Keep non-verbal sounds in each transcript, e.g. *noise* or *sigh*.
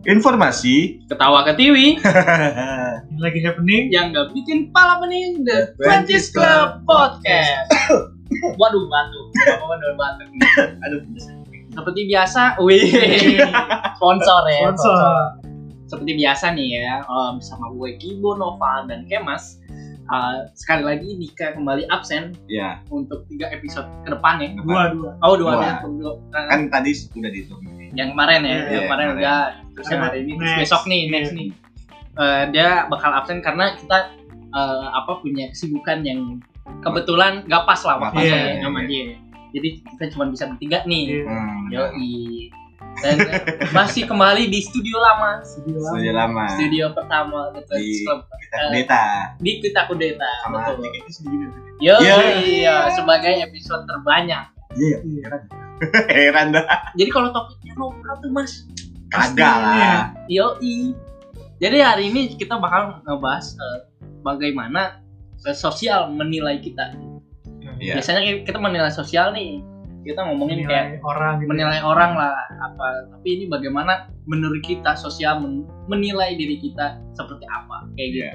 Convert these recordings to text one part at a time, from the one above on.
Informasi. Ketawa ke TV Yang *laughs* lagi happening. yang nggak bikin pala pening The Twenties Twenties Club Podcast. Waduh batuk, waduh batuk. Aduh. Seperti biasa, wih sponsor ya. Sponsor. Seperti biasa nih ya, eh, bersama gue Kibo, Nova, dan Kemas. Eh, sekali lagi Dika kembali absen Ya, untuk tiga episode ke depan ya. Dua dua. Oh dua, Dua. ya. Dua. Kan tadi sudah dihitung. yang kemarin ya, Iya, yang kemarin kemarin. udah terus yang hari ini terus Next. besok nih next Iya. nih Eh, dia bakal absen karena kita eh, apa punya kesibukan yang kebetulan gak pas lah waktunya pas, ya sama iya. dia jadi kita cuma bisa bertiga nih Iya. Hmm. yoi dan masih kembali di studio lama Studio lama. Sudah lama. studio pertama The Twenties Di- Club Kita data di kita kudeta sama betul itu yo Iya. iya sebagai episode terbanyak Iya, Iya. *laughs* heran dah. jadi kalau topiknya lokal tuh mas Kagak lah. Yoi. Jadi hari ini kita bakal ngebahas eh, bagaimana eh, sosial menilai kita. Iya. Biasanya kita menilai sosial nih, kita ngomongin kayak Menilai orang gitu. menilai orang lah apa. Tapi ini bagaimana menurut kita sosial men- menilai diri kita seperti apa kayak gitu. Iya.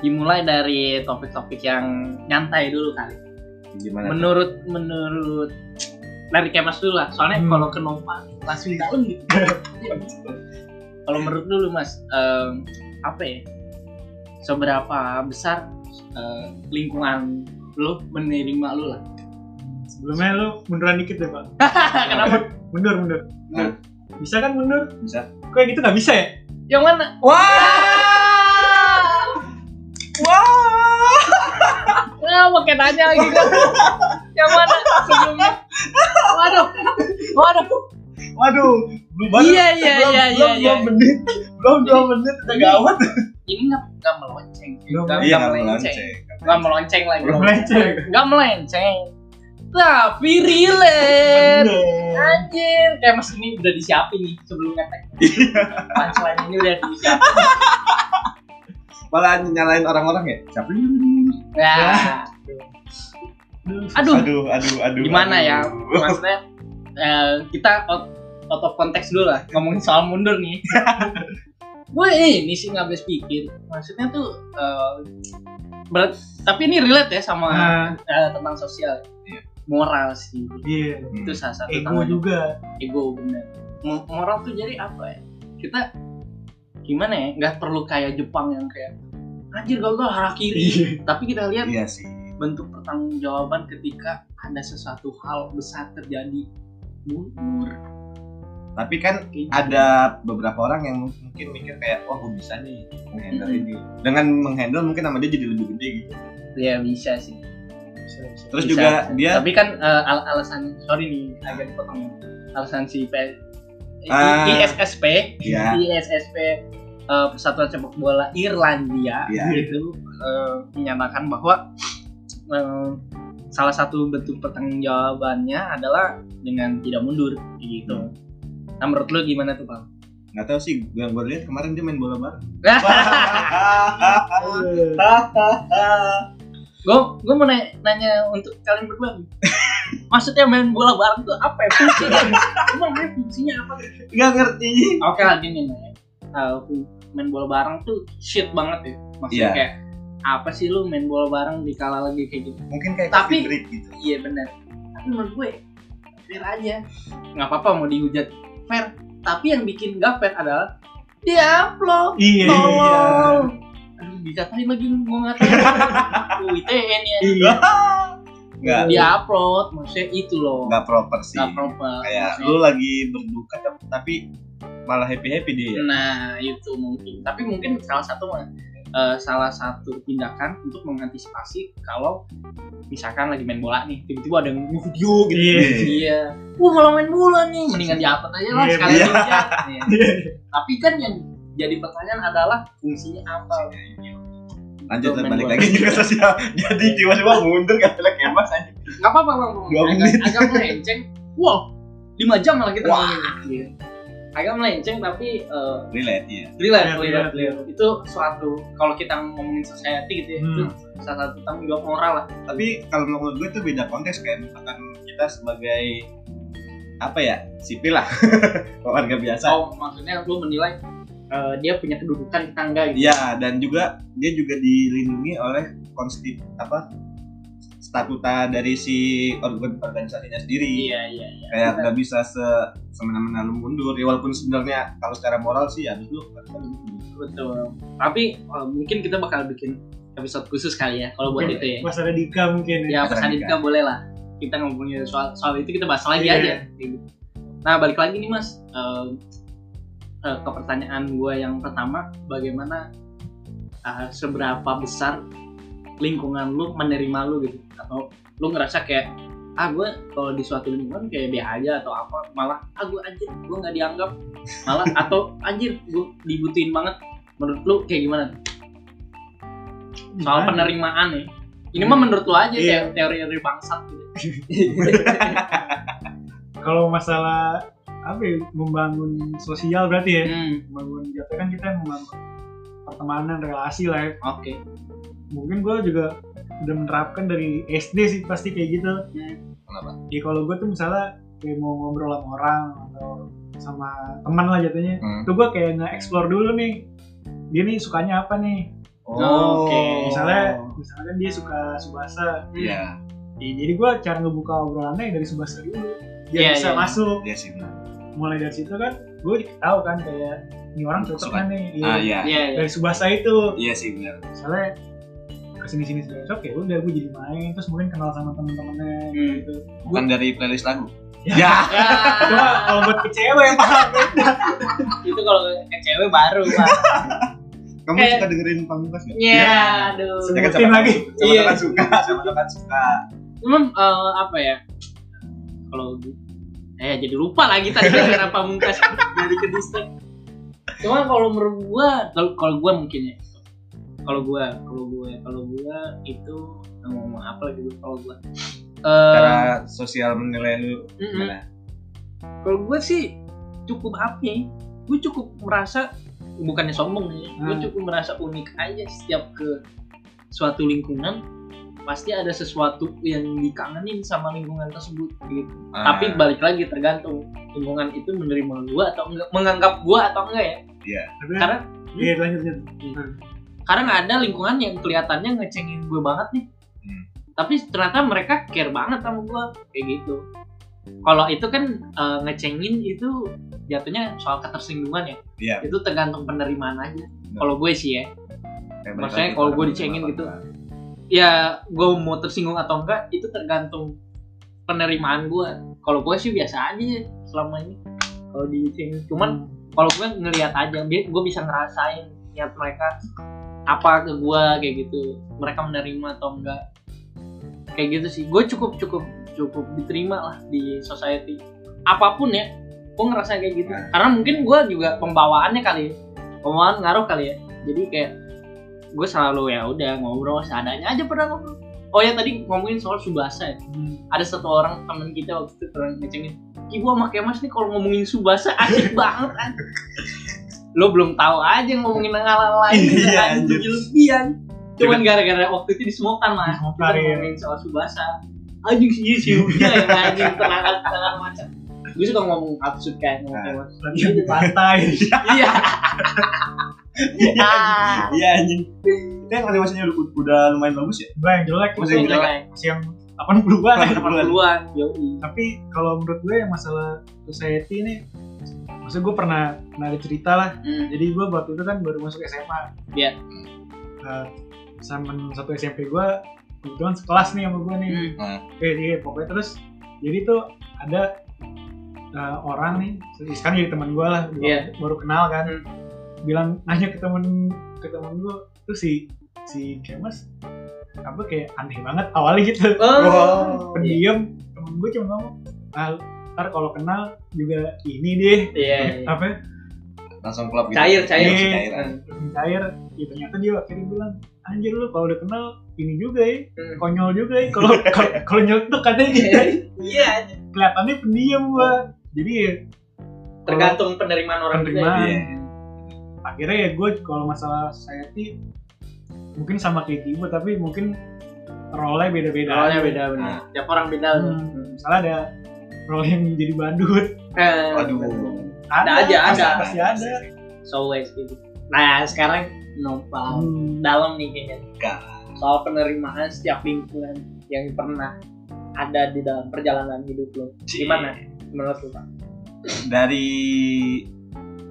Dimulai dari topik-topik yang nyantai dulu kali. Gimana? tuh? Menurut dari kemas dulu lah. Soalnya Hmm. kalau ke Nova langsung dalam gitu. *laughs* kalau menurut dulu mas em, apa ya seberapa besar eh, lingkungan lu menerima lu lah Sebelumnya lu munduran dikit deh pak. *laughs* kenapa *laughs* Mundur mundur. Nah. Bisa kan mundur? Bisa. Kok yang gitu nggak bisa ya? yang mana Wah! Wah! Wah, pakai nanya lagi kan yang mana sebelumnya waduh waduh Waduh, belum iya iya belum, iya belum iya dua menit. Belum dua menit udah gawat. ini nggak nggak melenceng Belum Iya, nggak nggak melenceng lagi Belum melenceng. nggak melenceng tapi relate Anjir, kayak mas ini udah disiapin nih sebelum ngetek. Punchline ini udah disiapin. Malah nyalain orang-orang ya? Siapa ini? Ya. Aduh, Aduh, aduh, aduh. gimana ya? aduh. Maksudnya eh, kita out, out of konteks dulu lah ngomongin soal mundur nih. *laughs* Gue ini sih nggak habis pikir. Maksudnya tuh eh, berat, tapi ini relate ya sama Nah, eh, tentang sosial, Iya. moral sih. iya. Itu salah satu Ego juga. ego bener Mo- moral tuh jadi apa ya kita gimana ya nggak perlu kayak Jepang yang kayak anjir gagal hara kiri Iya. tapi kita lihat Iya sih. Bentuk pertanggungjawaban ketika ada sesuatu hal besar terjadi mundur Tapi kan gitu. ada beberapa orang yang mungkin mikir kayak wah gue bisa nih menghandle ini. Dengan menghandle mungkin sama dia jadi lebih gede gitu. ya bisa sih Bisa, bisa. Terus Bisa. juga dia tapi kan eh, al- alasan sorry nih agak dipotong alasan si P Ah. ISSP ya ISSP eh, Persatuan Sepak Bola Irlandia Iya. itu eh, menyatakan bahwa salah satu bentuk pertanggungjawabannya adalah dengan tidak mundur gitu. Nah menurut lu gimana tuh bang? nggak tahu sih yang gue lihat kemarin dia main bola bareng. *laughs* gue gue mau nanya, nanya untuk kalian berdua nih. *laughs* Maksudnya main bola bareng tuh apa ya fungsinya? Emang fungsinya apa? Gak ngerti. Oke lah gini nih. Eh, main bola bareng tuh shit banget ya. Maksudnya Iya. kayak apa sih lu main bola bareng di kala lagi kayak gitu? Mungkin kayak Tapi- break gitu. Iya benar. Tapi menurut gue fair aja. Nggak apa-apa mau dihujat fair. Tapi yang bikin nggak fair adalah dia upload. Iya. Tolol. Aduh dikatain lagi mau ngatain. ITN ya. Iya. Nggak Dia upload. Maksudnya itu loh. nggak proper sih. Nggak proper. Kayak Maksudnya- lu lagi berduka tapi malah happy happy dia. Nah itu mungkin. Tapi mungkin salah satu eh, salah satu tindakan untuk mengantisipasi kalau misalkan lagi main bola nih tiba-tiba ada yang video gitu Iya. Iya. Wah malah main bola nih, mendingan diupload aja lah Iya, sekali iya. aja. Iya. Tapi kan yang jadi pertanyaan adalah fungsinya apa? Lanjut Main balik bola. lagi ke sosial. *laughs* Jadi tiba-tiba mundur kan kemas aja. Gak apa-apa bang, Dua agak, menit. agak melenceng. Wow, lima jam malah kita Wah. ngomongin. Agak melenceng tapi eh, Relate ya. relate, Relate, relate, relate. relate. Itu suatu kalau kita ngomongin society gitu ya, itu Hmm. salah satu tanggung jawab moral lah. Tapi kalau menurut gue itu beda konteks kayak misalkan kita sebagai apa ya sipil lah *laughs* warga biasa Oh, maksudnya lu menilai eh, dia punya kedudukan tetangga gitu. Iya dan juga dia juga dilindungi oleh konstip apa statuta dari si organ organisasinya sendiri Iya, iya, iya. kayak nggak bisa se semena-mena lu mundur ya walaupun sebenarnya kalau secara moral sih harus lu. Betul. Tapi eh, mungkin kita bakal bikin episode khusus kali ya kalau buat itu ya. Mas Radika mungkin Ya, Mas Mas Radika. Adika boleh lah. Kita ngomongin soal soal itu kita bahas lagi Iya. aja. Gitu. Nah, balik lagi nih Mas eh, eh, ke pertanyaan gue yang pertama, bagaimana eh, seberapa besar lingkungan lu menerima lu gitu. Atau lu ngerasa kayak ah gue kalau di suatu lingkungan kayak dia aja atau apa malah ah gue anjir gue nggak dianggap. Malah *laughs* atau anjir gue dibutuhin banget. Menurut lu kayak gimana? Soal penerimaan ya. Ini mah menurut lu aja Iya. teori teori bangsat gitu. *laughs* Kalau masalah apa ya, membangun sosial berarti ya. hmm, Membangun jatuh kan kita membangun pertemanan, relasi lah ya. oke Mungkin gue juga udah menerapkan dari SD sih pasti kayak gitu. kenapa Ya kalau gue tuh misalnya kayak mau ngobrol sama orang atau sama teman lah jatuhnya, Hmm. tuh gue kayak nge-explore dulu nih. Dia nih sukanya apa nih? Oke. Misalnya, misalnya kan dia suka subasa. iya Ya, jadi gue cara ngebuka obrolannya dari subasa dulu. Biar Iya, bisa iya. masuk. iya sih benar Mulai dari situ kan, gue tahu kan kayak ini orang cocok Suka. kan nih. Iya. ah iya iya iya Dari subasa itu. iya sih benar Misalnya ke sini sini cocok ya udah gue jadi main terus mungkin kenal sama temen-temennya Hmm. gitu. bukan dari playlist lagu Ya. ya *laughs* Cuma kalau buat ke cewek yang paham beda. itu kalau ke cewek baru pak kamu Kayak- suka dengerin pamungkas nggak Iya, aduh. Ya kan Sebutin sama lagi. sama Iya. kan suka sama kan suka Cuman eh, apa ya? Kalau eh jadi lupa lagi tadi *laughs* gara apa mungkas jadi ke. Cuman kalau menurut gua, kalau kalau gua mungkin ya. Kalau gua, kalau gua, kalau gua itu ngomong apa lagi kalau gua. Eh, cara sosial menilai lu gimana kalau gue sih cukup apa ya? Gue cukup merasa bukannya sombong nih, gue Hmm. cukup merasa unik aja setiap ke suatu lingkungan pasti ada sesuatu yang dikangenin sama lingkungan tersebut gitu. Ah, Tapi balik lagi tergantung lingkungan itu menerima gua atau enggak, menganggap gua atau enggak ya. Kan, Karena iya lanjut lanjut. Karena ada lingkungan yang kelihatannya ngecengin gue banget nih. Hmm. Tapi ternyata mereka care banget sama gua kayak gitu. Kalau itu kan eh, ngecengin itu jatuhnya soal ketersinggungan ya. Iya. Itu tergantung penerimaan aja. Kalau gue sih ya. balik maksudnya lagi kalau pada gua dicengin gitu, orang. Ya gue mau tersinggung atau enggak itu tergantung penerimaan gua. Kalau gue sih biasa aja selama ini. Kalau dicengin cuman kalau gue ngelihat aja gue bisa ngerasain niat mereka apa ke gue kayak gitu. Mereka menerima atau enggak. Kayak gitu sih. Gue cukup cukup cukup diterima lah di society. Apa pun ya gue ngerasa kayak gitu. Nah. karena mungkin gue juga pembawaannya kali ya. Pembawaan ngaruh kali ya. Jadi kayak gue selalu ya udah ngobrol seadanya aja pernah ngobrol. Oh ya tadi ngomongin soal subasa ya. Hmm. ada satu orang temen kita waktu itu pernah ngecengin ibu sama Kemas nih kalau ngomongin Subasa asik *laughs* banget kan lo belum tahu aja ngomongin hal lain Iya, anjir. lebihan cuman gara-gara waktu itu disemokan lah Disemokan, kita iya. ngomongin soal Subasa anjing sih sih udah ya anjing tenang tenang macam gue suka ngomong absurd kan ngomong Nah. Lagi di pantai. iya iya anjing itu yang animasinya udah, udah lumayan bagus ya Gue yang jelek Masih masih, jelek. masih yang 80-an ya. 80-an yoi Tapi kalau menurut gue yang masalah society ini Maksudnya gue pernah, pernah ada cerita lah Hmm, Jadi gue waktu itu kan baru masuk SMA Iya. Eh, sama satu SMP gue Kebetulan sekelas nih sama gue nih hmm, Oke, iya, pokoknya terus Jadi tuh ada eh, orang nih Sekarang jadi teman gue lah baru, Iya. baru kenal kan Hmm. Bilang, nanya ke temen ke temen gue Tuh si, si Kemas apa kayak aneh banget awalnya gitu Oh, Wow. pendiam temen gue cuma ngomong ah, ntar kalau kenal juga ini deh iya iya. apa langsung klub gitu Cair, cair. Langsung Iya. cair. cair ya ternyata dia akhirnya bilang anjir lu kalau udah kenal ini juga ya Hmm. konyol juga ya kalau *laughs* kalau- nyeletuk katanya gitu iya kelihatannya pendiam gua jadi ya tergantung penerimaan orang juga penerimaan ya. Iya. akhirnya ya gue kalau masalah society mungkin sama kayak Tibo tapi mungkin role beda-beda Awalnya beda benar. Nah. Tiap orang beda. Hmm. misalnya ada role yang jadi badut Eh, Waduh. Ada aja, pasti- ada. pasti ada So always gitu. Nah sekarang Nopal Hmm. dalam nih kayaknya Enggak. soal penerimaan setiap lingkungan yang pernah ada di dalam perjalanan hidup lo. Gimana menurut lo Pak? Dari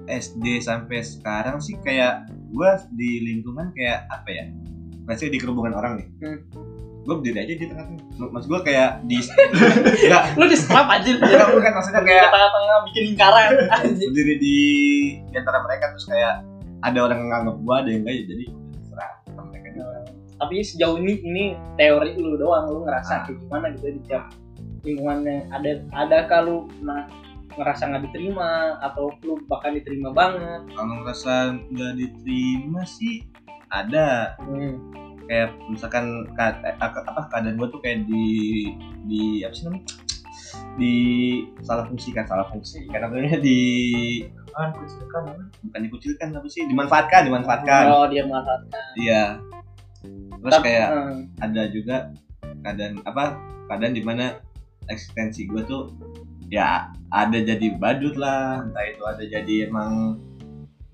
SD sampai sekarang sih kayak gua di lingkungan kayak apa ya? Pasti di kerubungan orang nih. Hmm. Gue berdiri aja di tengah-tengah. Maksud gua kayak di *laughs* enggak, Lo di strap aja. enggak bukan maksudnya Di kayak tengah-tengah bikin lingkaran. Berdiri di di antara mereka terus kayak ada orang yang nganggap gua ada yang enggak ya jadi sama mereka juga. Tapi sejauh ini ini teori lu doang, lu ngerasa Ah. kayak gimana gitu di tiap lingkungannya. Ada ada kalau nah ngerasa nggak diterima atau lu bahkan diterima banget. Kalau ngerasa nggak diterima sih ada Hmm. Kayak misalkan ka- eh, apa keadaan gue tuh kayak di di apa sih namanya? Di salah fungsi kan salah fungsi. Karena sebenarnya di kan kucilkan bukan dikucilkan apa sih? Dimanfaatkan dimanfaatkan. Oh dia manfaatkan. iya. Terus Tapi- kayak hmm. ada juga keadaan apa keadaan di mana eksistensi gue tuh ya ada jadi badut lah. Entah itu ada jadi emang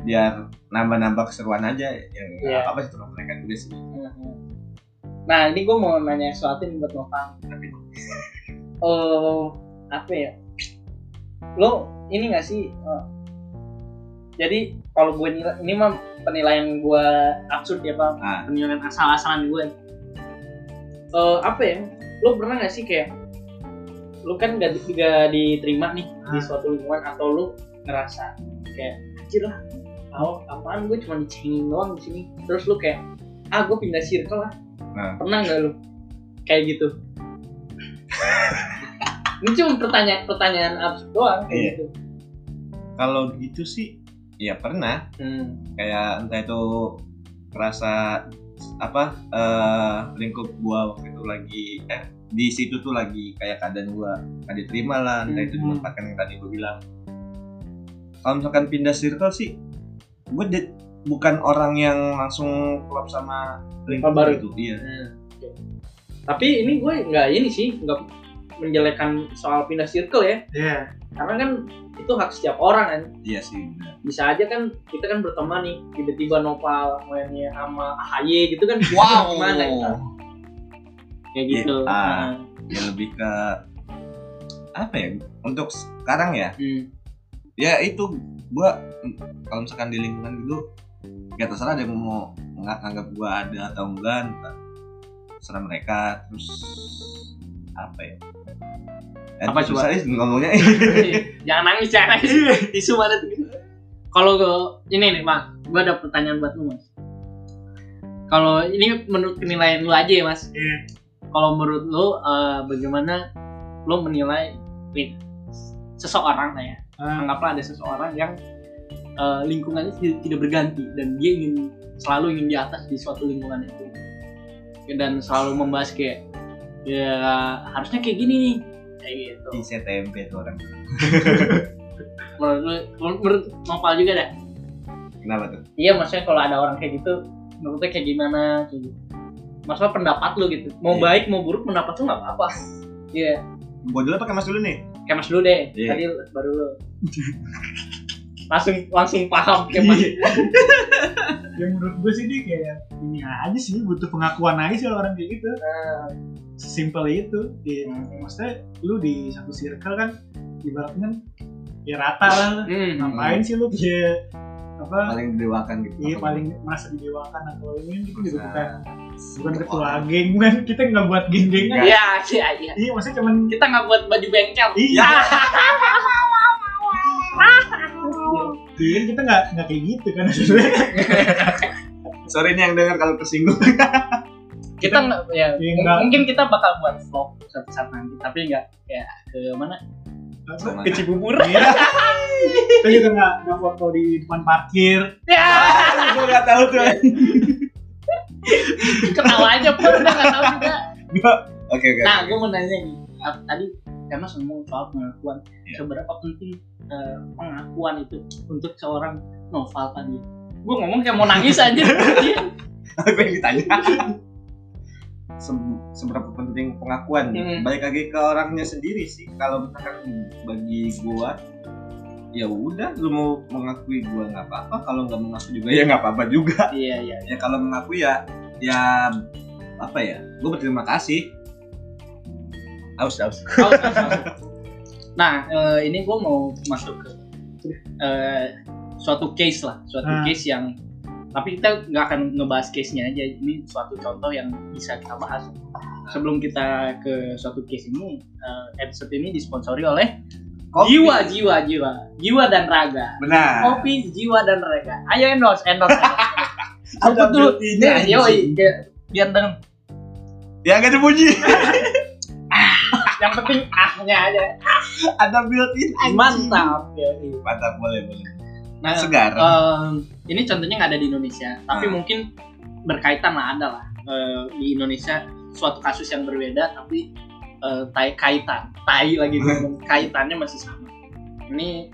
biar nambah-nambah keseruan aja yang Iya. apa sih terus mereka juga sih. Nah ini gue mau nanya sesuatu nih buat Nopal. Oh apa ya? Lo ini gak sih? eh, jadi kalau gue nilai ini mah penilaian gue absurd ya pak. ah Penilaian asal-asalan gue. Eh apa ya? Lo pernah gak sih kayak lo kan gak, di- gak diterima nih di Ah. suatu lingkungan atau lo ngerasa kayak anjir lah oh, apaan? Gue cuma dicengin doang di sini. Terus lo kayak ah gue pindah circle lah. Nah. pernah nggak lo kayak gitu. *laughs* Ini cuma pertanyaan pertanyaan absurd doang Iya. gitu. Kalau gitu sih ya pernah. Hmm. kayak entah itu kerasa apa eh lingkup gua waktu itu lagi eh di situ tuh lagi kayak keadaan gua nggak diterima lah. Entah itu Mhm. dimanfaatkan yang tadi gua bilang. Kalau misalkan pindah circle sih gue de- bukan orang yang langsung klop sama lingkup baru. gitu iya oke. tapi ini gue nggak ini sih nggak menjelekkan soal pindah circle ya Iya. karena kan itu hak setiap orang kan iya sih benar. bisa aja kan kita kan berteman nih tiba-tiba Nopal mainnya sama AHY gitu kan *laughs* wow gimana kita kayak gitu ah. Nah, ya lebih ke apa ya untuk sekarang ya hmm. ya itu gua kalau misalkan di lingkungan gitu ya terserah ada yang mau nggak anggap gua ada atau enggak entah terserah mereka terus apa ya? Eh, Apa coba? sih ngomongnya. *laughs* Jangan nangis jangan nangis. Tisu mana tuh kalau ini nih mas gue ada pertanyaan buat lu mas. Kalau ini menurut penilaian lu aja ya mas. Iya. kalau menurut lu eh, bagaimana lu menilai seseorang lah ya anggaplah ada seseorang yang eh, lingkungannya tidak, berganti dan dia ingin selalu ingin di atas di suatu lingkungan itu. Dan selalu membahas kayak ya harusnya kayak gini nih. Kayak gitu. Di CTMP tuh orang. *laughs* Menurut menurut, Nopal juga dah? Kenapa tuh? Iya maksudnya kalau ada orang kayak gitu menurutnya kayak gimana kayak gitu. Maksudnya pendapat lu gitu. Mau Iya. baik mau buruk pendapat lu nggak apa-apa. Iya. Gua dulu apa mas dulu nih? Kayak mas dulu deh. Iya. tadi baru lu *laughs* langsung langsung paham kayak yang menurut gue sih dia kayak ini aja sih butuh pengakuan aja sih orang kayak gitu. Nah, sesimpel itu ya, Hmm. maksudnya lu di satu circle kan ibaratnya kan ya rata lah. Hmm. ngapain sih lu kayak apa? Paling didewakan gitu. Iya paling merasa didewakan atau ini gitu juga Masa bukan bukan ketua orang. geng kan kita nggak buat geng-gengan. Iya, iya, iya. iya maksudnya cuman Kita nggak buat baju bengkel. iya *laughs* iya kan kita nggak nggak kayak gitu kan *laughs* sorry nih yang dengar kalau tersinggung *laughs* Kita nggak, ya, nggak. mungkin kita bakal buat vlog suatu saat nanti, tapi nggak kayak ke mana? Ke Cibubur. Iya. kita juga nggak nggak foto di depan parkir Ya, gue nggak tahu tuh ketawa aja pun udah nggak tahu juga. oke oke Nah, gue mau nanya nih, tadi karena semua soal pengakuan, Iya. seberapa penting eh, pengakuan itu untuk seorang novel tadi? Gue ngomong kayak mau nangis aja. *laughs* apa yang ditanya? *laughs* Se- seberapa penting pengakuan? Hmm. balik lagi ke orangnya sendiri sih. Kalau misalkan bagi gua ya udah lu mau mengakui gua nggak apa-apa. Kalau nggak mengaku juga ya nggak apa-apa juga. Iya iya ya kalau mengaku ya ya apa ya gua berterima kasih *laughs* aus aus. Nah eh, ini gue mau masuk ke eh, suatu case lah suatu Ah. case yang tapi kita nggak akan ngebahas case-nya aja. Ini suatu contoh yang bisa kita bahas. Sebelum kita ke suatu case ini eh, episode ini disponsori oleh Kopi. jiwa jiwa jiwa. Jiwa dan raga. Benar. Kopi jiwa dan raga. Ayo endorse endorse, endorse. Ada Sebut dulu anjing. biar- deng ya gak dipuji *laughs* yang penting ahnya aja. *laughs* Ada built-in anjing. mantap yoi. mantap boleh boleh. Nah segar. Em, ini contohnya nggak ada di Indonesia, tapi Ah. mungkin berkaitan lah ada lah. Eh, di Indonesia suatu kasus yang berbeda, tapi eh, tai kaitan, tai lagi *laughs* kaitannya masih sama. Ini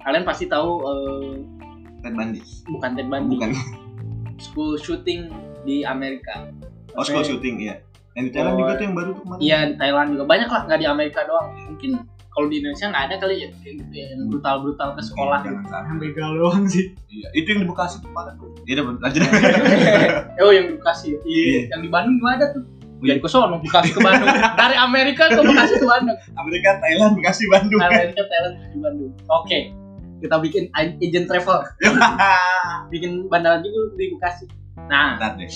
kalian pasti tahu eh, Ted Bundy. Bukan Ted Bundy, bukan. School shooting di Amerika. oh school shooting iya yang di Thailand Oh, juga tuh yang baru tuh kemarin Iya di Thailand juga banyak lah, nggak di Amerika doang. Mungkin kalau di Indonesia nggak ada kali ya gitu ya, yang brutal brutal ke sekolah. Iya, jangan sampai. yang begal doang sih Iya, itu yang di Bekasi tuh pada tuh. Iya, udah lanjut. *laughs* oh yang di Bekasi, ya? Iya. yang di Bandung juga ada tuh. Jadi ke sono, Bekasi ke Bandung. *laughs* Dari Amerika ke Bekasi ke Bandung. Amerika, Thailand, Bekasi, Bandung. Amerika, Thailand, di Bandung. Oke. Kita bikin agent travel, *laughs* bikin bandara juga di Bekasi. Nah, Bentar deh.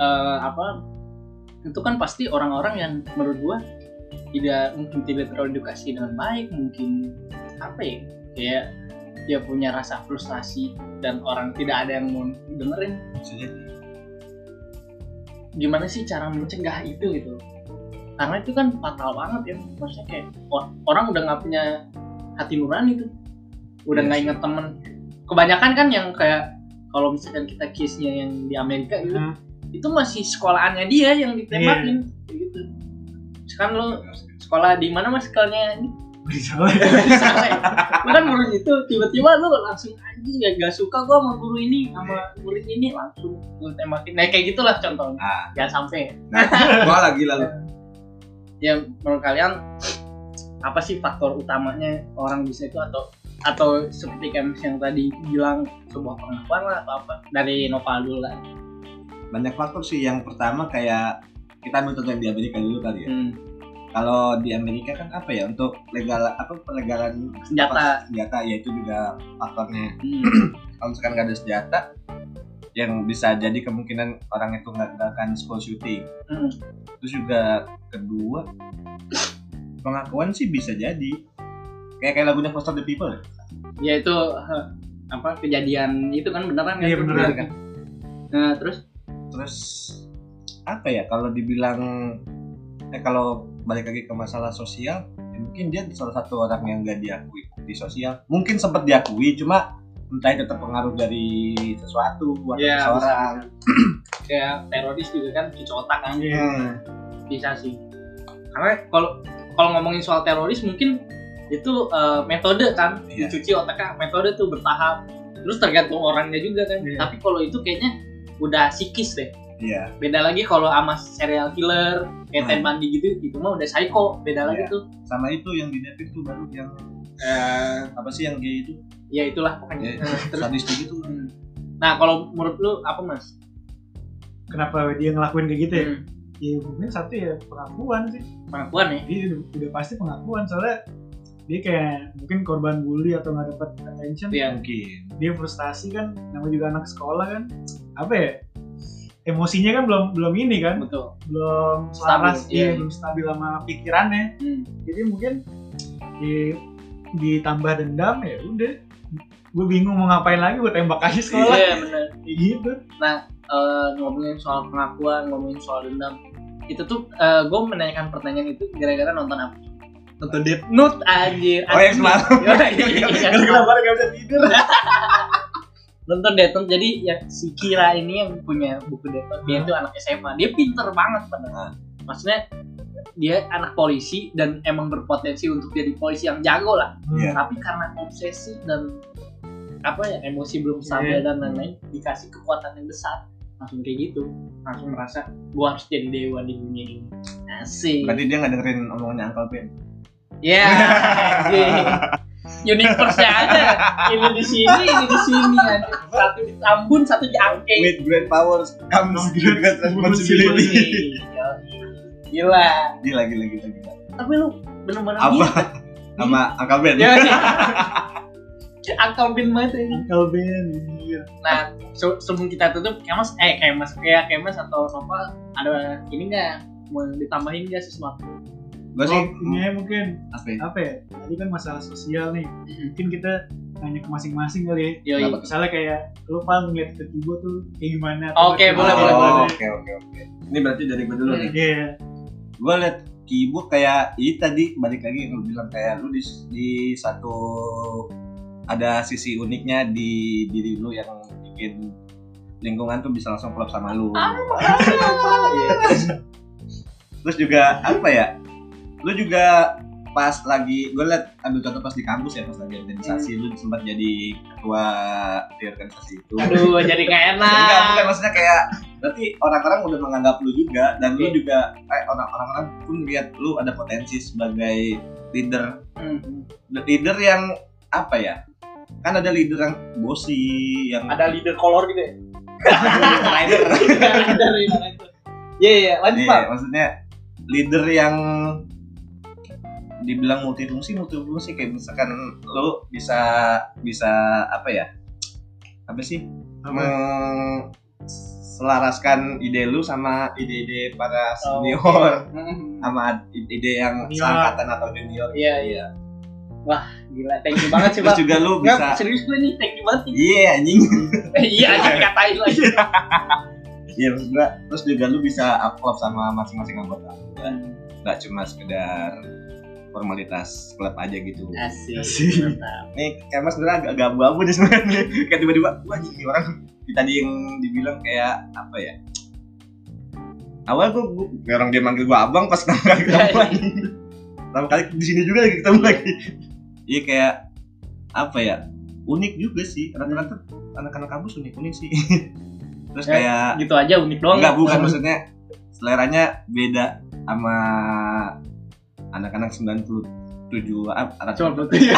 eh, apa? Itu kan pasti orang-orang yang menurut gua tidak mungkin tidak teredukasi dengan baik, mungkin apa ya? Kayak dia punya rasa frustasi dan orang tidak ada yang mau dengerin. Gimana sih cara mencegah itu gitu karena itu kan fatal banget ya maksudnya kayak or- orang udah nggak punya hati nurani tuh udah Iya nggak sih. inget temen kebanyakan kan yang kayak kalau misalkan kita case-nya yang di Amerika gitu Nah, itu masih sekolahannya dia yang ditembakin Iya. kayak gitu. Sekarang lo sekolah di mana mas sekolahnya? Ini bisa lah di Saleh. Lu kan guru itu tiba-tiba lu langsung anjing ya gak suka gua sama guru ini sama murid ini langsung lu tembakin. Nah kayak gitulah contohnya. Ah, jangan sampai nah, gua lagi lalu. *laughs* ya menurut kalian apa sih faktor utamanya orang bisa itu? Atau atau seperti Mas yang tadi bilang sebuah pengakuan lah atau apa? Dari Nopal dulu lah Banyak faktor sih. Yang pertama kayak kita ambil contoh yang di Amerika dulu kali ya. hmm. Kalau di Amerika kan apa ya untuk legal apa pelegalan senjata senjata ya itu juga faktornya. hmm. *clears throat* Kalau misalkan nggak ada senjata yang bisa jadi kemungkinan orang itu nggak akan school shooting. Hmm. Terus juga kedua pengakuan sih bisa jadi kayak kayak lagunya Foster the People ya. ya itu eh, apa kejadian itu kan beneran kan Iya, Itu beneran. kan nah terus terus apa ya kalau dibilang eh kalau balik lagi ke masalah sosial ya mungkin dia salah satu orang yang gak diakui di sosial. Mungkin sempat diakui cuma entah itu terpengaruh dari sesuatu atau Iya, seseorang. kayak teroris juga kan cuci otak kan. Hmm, bisa sih. Karena kalau kalau ngomongin soal teroris mungkin itu eh, metode kan. Iya. dicuci otaknya metode tuh bertahap. Terus tergantung orangnya juga kan. Iya. tapi kalau itu kayaknya udah psikis deh. Iya. Beda lagi kalau sama serial killer kayak Ted Hmm. Bundy gitu itu mah udah psycho beda lagi Iya. tuh. Sama itu yang di Netflix tuh baru yang Eh, apa sih yang gay itu? ya itulah pokoknya. Ya, terus sadis gitu. Hmm. nah kalau menurut lu apa mas? Kenapa dia ngelakuin kayak gitu ya? Hmm, ya mungkin satu ya pengakuan sih. Pengakuan ya? Dia udah, udah pasti pengakuan soalnya dia kayak mungkin korban bully atau nggak dapat attention. Iya. mungkin. Dia frustasi kan namanya juga anak sekolah kan apa ya emosinya kan belum belum ini kan betul belum Stabil, selaras iya. iya, belum stabil sama pikirannya Hmm. jadi mungkin di, ditambah dendam ya udah gue bingung mau ngapain lagi gue tembak aja sekolah iya *laughs* kayak gitu eh, ngomongin soal pengakuan, ngomongin soal dendam, itu tuh gue menanyakan pertanyaan itu gara-gara nonton apa? nonton Death Nut anjir. oh yang semalam Iya, iya. kenapa gak bisa tidur *laughs* nonton Note. Jadi ya si Kira ini yang punya buku Note dia itu anak SMA dia pinter banget padahal maksudnya dia anak polisi dan emang berpotensi untuk jadi polisi yang jago lah. Iya. tapi karena obsesi dan apa ya emosi belum stabil Iya. dan lain-lain dikasih kekuatan yang besar. Langsung kayak gitu. Langsung merasa gua harus jadi dewa di dunia ini. Asik. Berarti dia nggak dengerin omongannya Uncle Ben? Ya *laughs* anjing. Universe-nya ada. Ini di sini ini di sini aja satu di Tambun satu di Angke. With great powers comes great responsibility. Gila. Gila gila gila gila. Tapi lu bener-bener apa? sama Uncle Ben. Ya Angkel bin banget ini. Uncle Ben iya. Nah, se- sebelum kita tutup, kemas eh kemas kayak kemas atau Nova ada ini nggak? Mau ditambahin nggak sesuatu? Gue sih Oh, ini aja mungkin apa ya? apa ya tadi kan masalah sosial nih mungkin kita nanya ke masing-masing kali ya Yoi. Kenapa? misalnya kayak lu paling ngeliat ke Kibo tuh kayak gimana Oke, boleh, Oh, boleh, boleh. oke oke oke ini berarti dari gue dulu nih iya gue liat Kibo kayak ini tadi balik lagi yang lu bilang kayak lu di, di satu ada sisi uniknya di diri lu yang bikin lingkungan tuh bisa langsung klop sama lu. Iya. Terus juga apa ya? Lu juga pas lagi gue liat ambil contoh pas di kampus ya pas lagi organisasi lu sempat jadi ketua di organisasi itu. Aduh, jadi nggak *laughs* Enggak, bukan enak. maksudnya kayak berarti orang-orang udah menganggap lu juga dan lu Oke. juga eh, orang- orang-orang pun lihat lu ada potensi sebagai leader Hmm. leader yang apa ya kan ada leader yang bosi yang Ada leader kolor gitu ya? rider Ada leader itu. Iya, iya, lanjut Iya, Pak. maksudnya leader yang dibilang multifungsi multifungsi kayak misalkan lu bisa bisa apa ya apa sih apa selaraskan ide lu sama ide-ide para Oh, senior *laughs* Hmm. sama ide yang Junior. seangkatan atau junior Iya, iya. Wah, gila. Thank you banget sih, Pak. juga lu Nggak, bisa serius gue nih, thank you banget. iya anjing Eh, *laughs* Iya, aja dikatain lagi. *laughs* iya maksud gua terus juga lu bisa upload sama masing-masing anggota nggak cuma sekedar formalitas klub aja gitu. Asik. Nih kayak mas sebenarnya agak abu-abu nih sebenarnya. *laughs* Kayak tiba-tiba wah ini orang. Tadi yang dibilang kayak apa ya? Awal gua, gua kayak orang dia manggil gua abang pas pertama kali ketemu lagi. Pertama kali di sini juga lagi ketemu lagi. Iya kayak apa ya? Unik juga sih. Rata-rata anak-anak kampus unik-unik sih. *laughs* Terus Ya, kayak Gitu aja unik doang. enggak bukan maksudnya seleranya beda sama anak-anak 97 ah, anak Cuma betul. maksudnya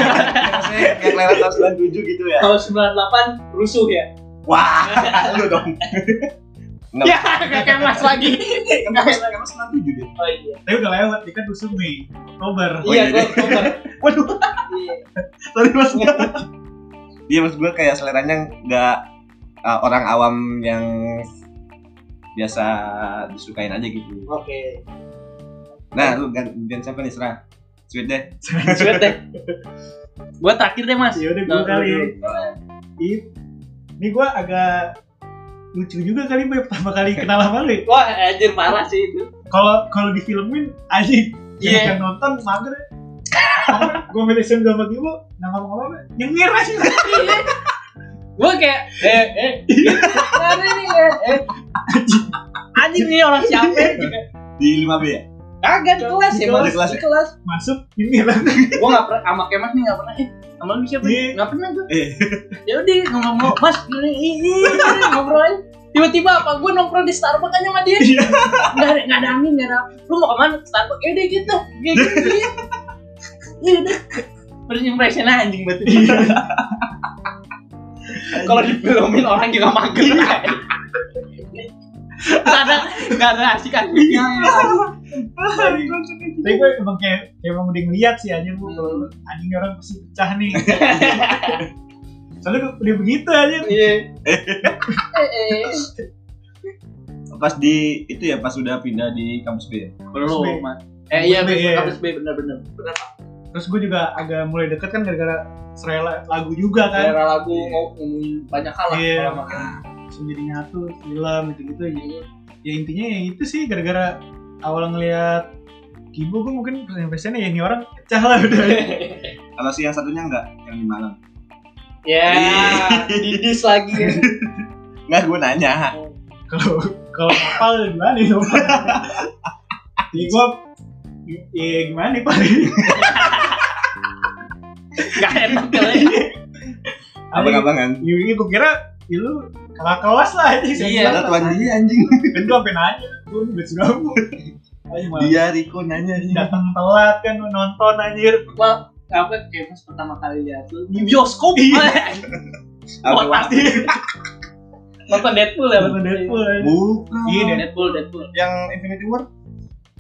yang lewat tahun 97 gitu ya Kalau 98 rusuh ya. wah lu dong Enggak, Ya, gak kayak mas lagi. kan mas kan mas 97 deh Oh iya. tapi udah lewat dia kan musuh Mei Oktober Oh, iya, iya, gue iya. cover. waduh Iya. sorry mas dia mas gue kayak seleranya nggak uh, orang awam yang biasa disukain aja gitu Oke. Nah lu gantian siapa nih serah sweet deh *laughs* Sweet deh. Gue terakhir deh mas. ya udah gue kali ya. Ih, ini gue agak lucu juga kali Boy pertama kali kenal sama lu ya. *laughs* Wah anjir parah sih itu. kalau kalau di filmin anjing Iya. yang nonton mager ya. gue milih sama Gibo nggak ngomong apa nyengir aja Gue kayak eh eh. *laughs* Ada nih ya. Eh. Anjing nih orang siapa gitu. di 5B ya Kagak di kelas ya Di mas. kelas Di ya? kelas. masuk nyengir Gue nggak pernah sama Kemas nih nggak pernah. Eh, sama lu siapa? Iya. Nggak pernah gue. eh Ya udah ngomong Mas ini ini ngobrol aja. Tiba-tiba apa gue nongkrong di Starbucks aja sama dia. Nggak ada nggak ada angin nggak ada. Lu mau ke mana? Starbucks. Ya udah gitu. Gitu. *laughs* iya. Iya udah. First impression anjing betul. Kalau di filmin orang juga mager. *laughs* Gak ada, gak ada asik asiknya. tapi gue emang kayak kayak emang udah ngeliat sih aja bu kalau anjing orang pasti pecah nih soalnya gue udah begitu aja Iya. *laughs* Pas di itu ya pas udah pindah di kampus B ya? Belum, Mas. Eh iya, Kampus B, iya. kampus B bener-bener. Bener. terus gue juga agak mulai deket kan gara-gara serela lagu juga kan Daerah lagu ngom- ngomongin banyak hal lah. Iya. kalau jadi nyatu film gitu-gitu ya, ya intinya ya itu sih gara-gara awal ngeliat Kibo gue mungkin impressionnya ya ini orang pecah lah udah. *laughs* Kalau si yang satunya enggak yang di Malang Ya, didis lagi ya. *laughs* enggak gue nanya. Kalau kalau kapal gimana nih dong ya gue ya gimana nih pak Gak enak kali. abang-abangan ya ini gue kira ya lu kakak kelas lah anjing saya Iya. Ada tuan dia anjing. kan gue sampai nanya gue udah sudah Ayo malah Dia Riko nanya anjing. datang telat kan nonton anjir Gua apa kayak pas pertama kali lihat tuh di bioskop. Iya. Apa pasti. Nonton Deadpool ya. nonton Deadpool. Bukan. Iya, Deadpool. Deadpool. Yang Infinity War?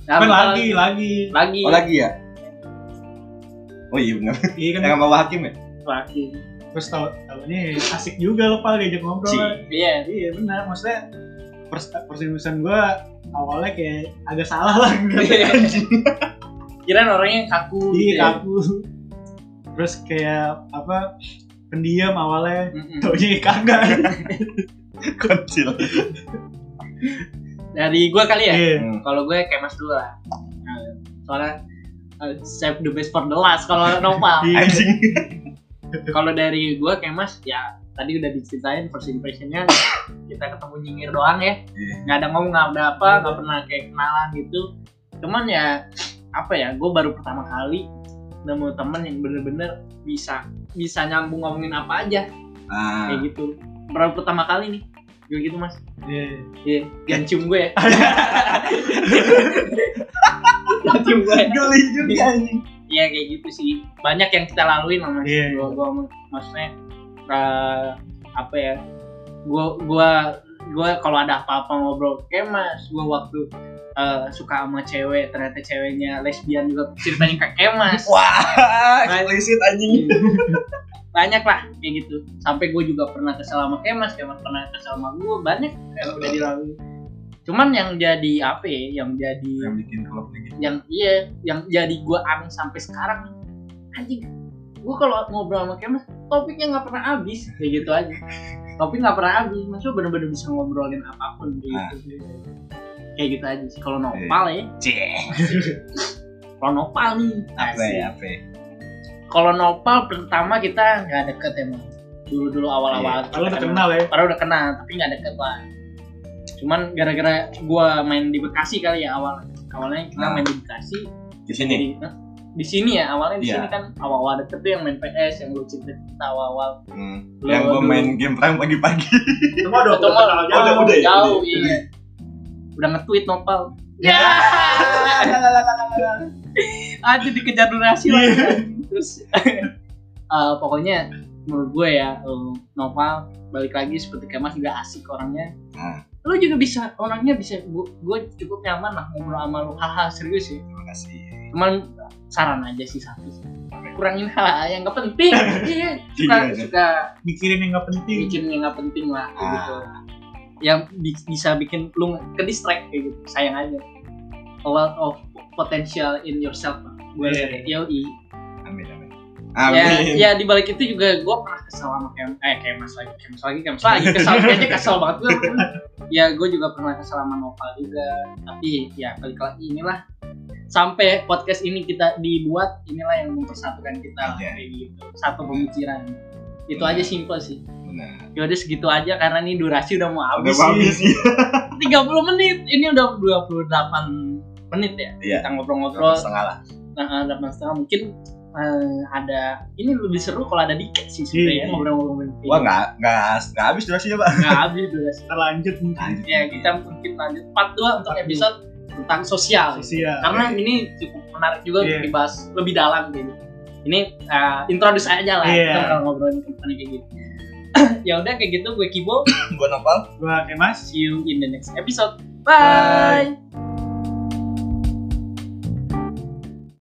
Kan lagi lagi lagi. Oh lagi ya? Oh iya benar. iya kan Yang sama Hakim ya? lagi. Terus tau tahunya asik juga lo pal diajak ngobrol. Iya. iya benar maksudnya pers persimusan gue awalnya kayak agak salah lah ngeliatnya. Kirain orangnya kaku. iya gitu ya. kaku terus kayak apa pendiam awalnya Mm-mm. taunya kagak Kecil. Dari gua kali ya. iya Hmm. Kalau gue kayak Mas dulu lah. Soalnya uh, save the best for the last kalau nopal. Iya. Anjing. Kalau dari gue kayak Mas ya tadi udah diceritain first impressionnya kita ketemu nyingir doang ya. Iya. nggak ada ngomong nggak ada apa nggak pernah kayak kenalan gitu. Cuman ya apa ya gue baru pertama kali nemu temen yang bener-bener bisa bisa nyambung ngomongin apa aja. Ah. kayak gitu. Baru pertama kali nih kayak gitu mas. Iya. Iya yang cium gue ya. Cium gue *laughs* ya. Geli juga anjing. Iya kayak gitu sih. Banyak yang kita laluin lah mas. Iya. Gua, gua maksudnya eh, apa ya? Gua gua gua kalau ada apa-apa ngobrol kayak mas. Gua waktu eh, suka sama cewek ternyata ceweknya lesbian juga ceritanya kayak Kemas. Wah, *laughs* eksplisit anjing. *laughs* Banyak lah kayak gitu. Sampai gue juga pernah kesel sama Kemas, Kemas pernah kesel sama gue. Banyak yang udah dilalui. Cuman yang jadi apa ya? Yang jadi Yang bikin klubnya gitu. yang iya yang jadi gue aneh sampai sekarang anjing gue kalau ngobrol sama Kemas topiknya nggak pernah habis kayak gitu aja topik nggak pernah habis maksudnya bener-bener bisa ngobrolin apa pun gitu kayak gitu aja sih kalau nopal ya kalau nopal nih Apa ya? Apa? ya? kalau nopal pertama kita nggak deket emang dulu dulu awal-awal kalau udah kenal ya padahal udah kenal tapi nggak deket lah cuman gara-gara gua main di Bekasi kali ya awal awalnya kita Ah. main di Bekasi Di sini. di, Hah? di sini ya awalnya di Iya. sini kan awal-awal deket tuh yang main PS yang lu cerita kita awal-awal Hmm. Yang gua dulu. main game prank pagi-pagi. semua udah Atau udah Oh, jauh udah, udah ya, jauh udah ya, iya udah nge-tweet nopal Ya. *laughs* aja dikejar durasi Iya. lagi terus *laughs* eh, pokoknya menurut gue ya eh, nopal balik lagi seperti kemas juga asik orangnya Nah, lu juga bisa orangnya bisa gue, cukup nyaman lah ngobrol sama lu haha serius ya. Terima kasih. cuman saran aja sih satu sih. kurangin hal yang gak penting. *laughs* Iya suka Iya, suka mikirin yang nggak penting. Bikin yang gak penting lah kayak Ah. gitu. Yang bi- bisa bikin lu ke distract kayak gitu. Sayang aja. A lot of potential in yourself lah. Gue Iya. yoi amin. ya ya di balik itu juga gue pernah kesel sama kem eh kemas lagi kemas lagi kemas lagi kesel kayaknya kesel banget gue ya gue juga pernah kesel sama Nopal juga tapi ya balik lagi inilah sampai podcast ini kita dibuat inilah yang mempersatukan kita Iya. kayak gitu satu pemikiran itu Benar. aja simple sih Benar. yaudah segitu aja karena ini durasi udah mau Udah habis sih sih. 30 menit ini udah 28 menit ya Iya. kita ngobrol-ngobrol Setengah lah. nah, delapan setengah mungkin eh, ada ini lebih seru kalau ada dikit sih sebenarnya Iya. ngobrol-ngobrol kayak Wah nggak nggak nggak habis durasinya pak. nggak habis durasi. Kita lanjut mungkin. Lanjut. ya kita mungkin lanjut. Part 2 untuk episode tentang sosial. Sosial. Karena ini cukup menarik juga untuk Iya. dibahas lebih dalam gitu. Ini eh, introduce aja lah. Iya. kita ngobrolin tentang kayak gitu. *clears throat* Ya udah kayak gitu. Gue Kibo. Gua nopal. gua kemas. See you in the next episode. Bye.